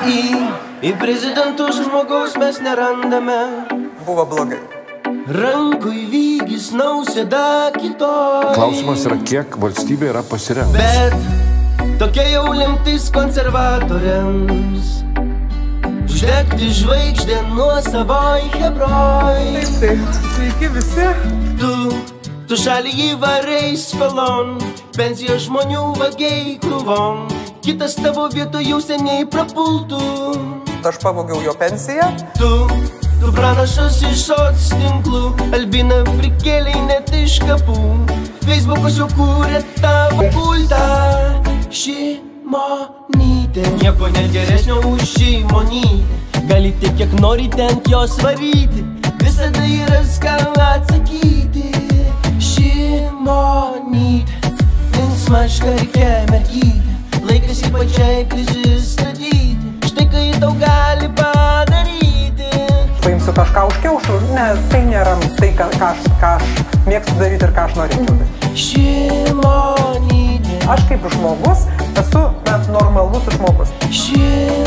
Į, į prezidentus žmogaus mes nerandame. Buvo blogai. Rankui vygis nausėda kitoj. Klausimas yra, kiek valstybė yra pasirengusi. Bet tokia jau lemtis konservatoriams. Uždegti žvaigždę nuo savoj hebroj. Taip, taip. Sveiki visi. Tu, tu šalį įvarai skolon, pensijos žmonių vagiai krūvom. Kitas tavo vietoj jau seniai prapultų. Aš pavogiau jo pensiją. Tu, tu pranašas iš soc tinklų, Albina prikėlė net iš kapų. Facebookas jau kūrė tavo kultą. Šimonytė, nieko negeresnio už šimonytę. Galite kiek norite ant jos varyti, visada yra ką atsakyti. Šimonytė, linksma škarkė mergytė, pačiai prisistatyti. Štai kai daug gali padaryti. Paimsiu kažką už kiaušų. Ne, tai nėra tai, ką, ką, aš, ką aš mėgstu daryti ir ką aš norėčiau. Šimonytė, Aš kaip žmogus esu na, normalus žmogus. šimonytė.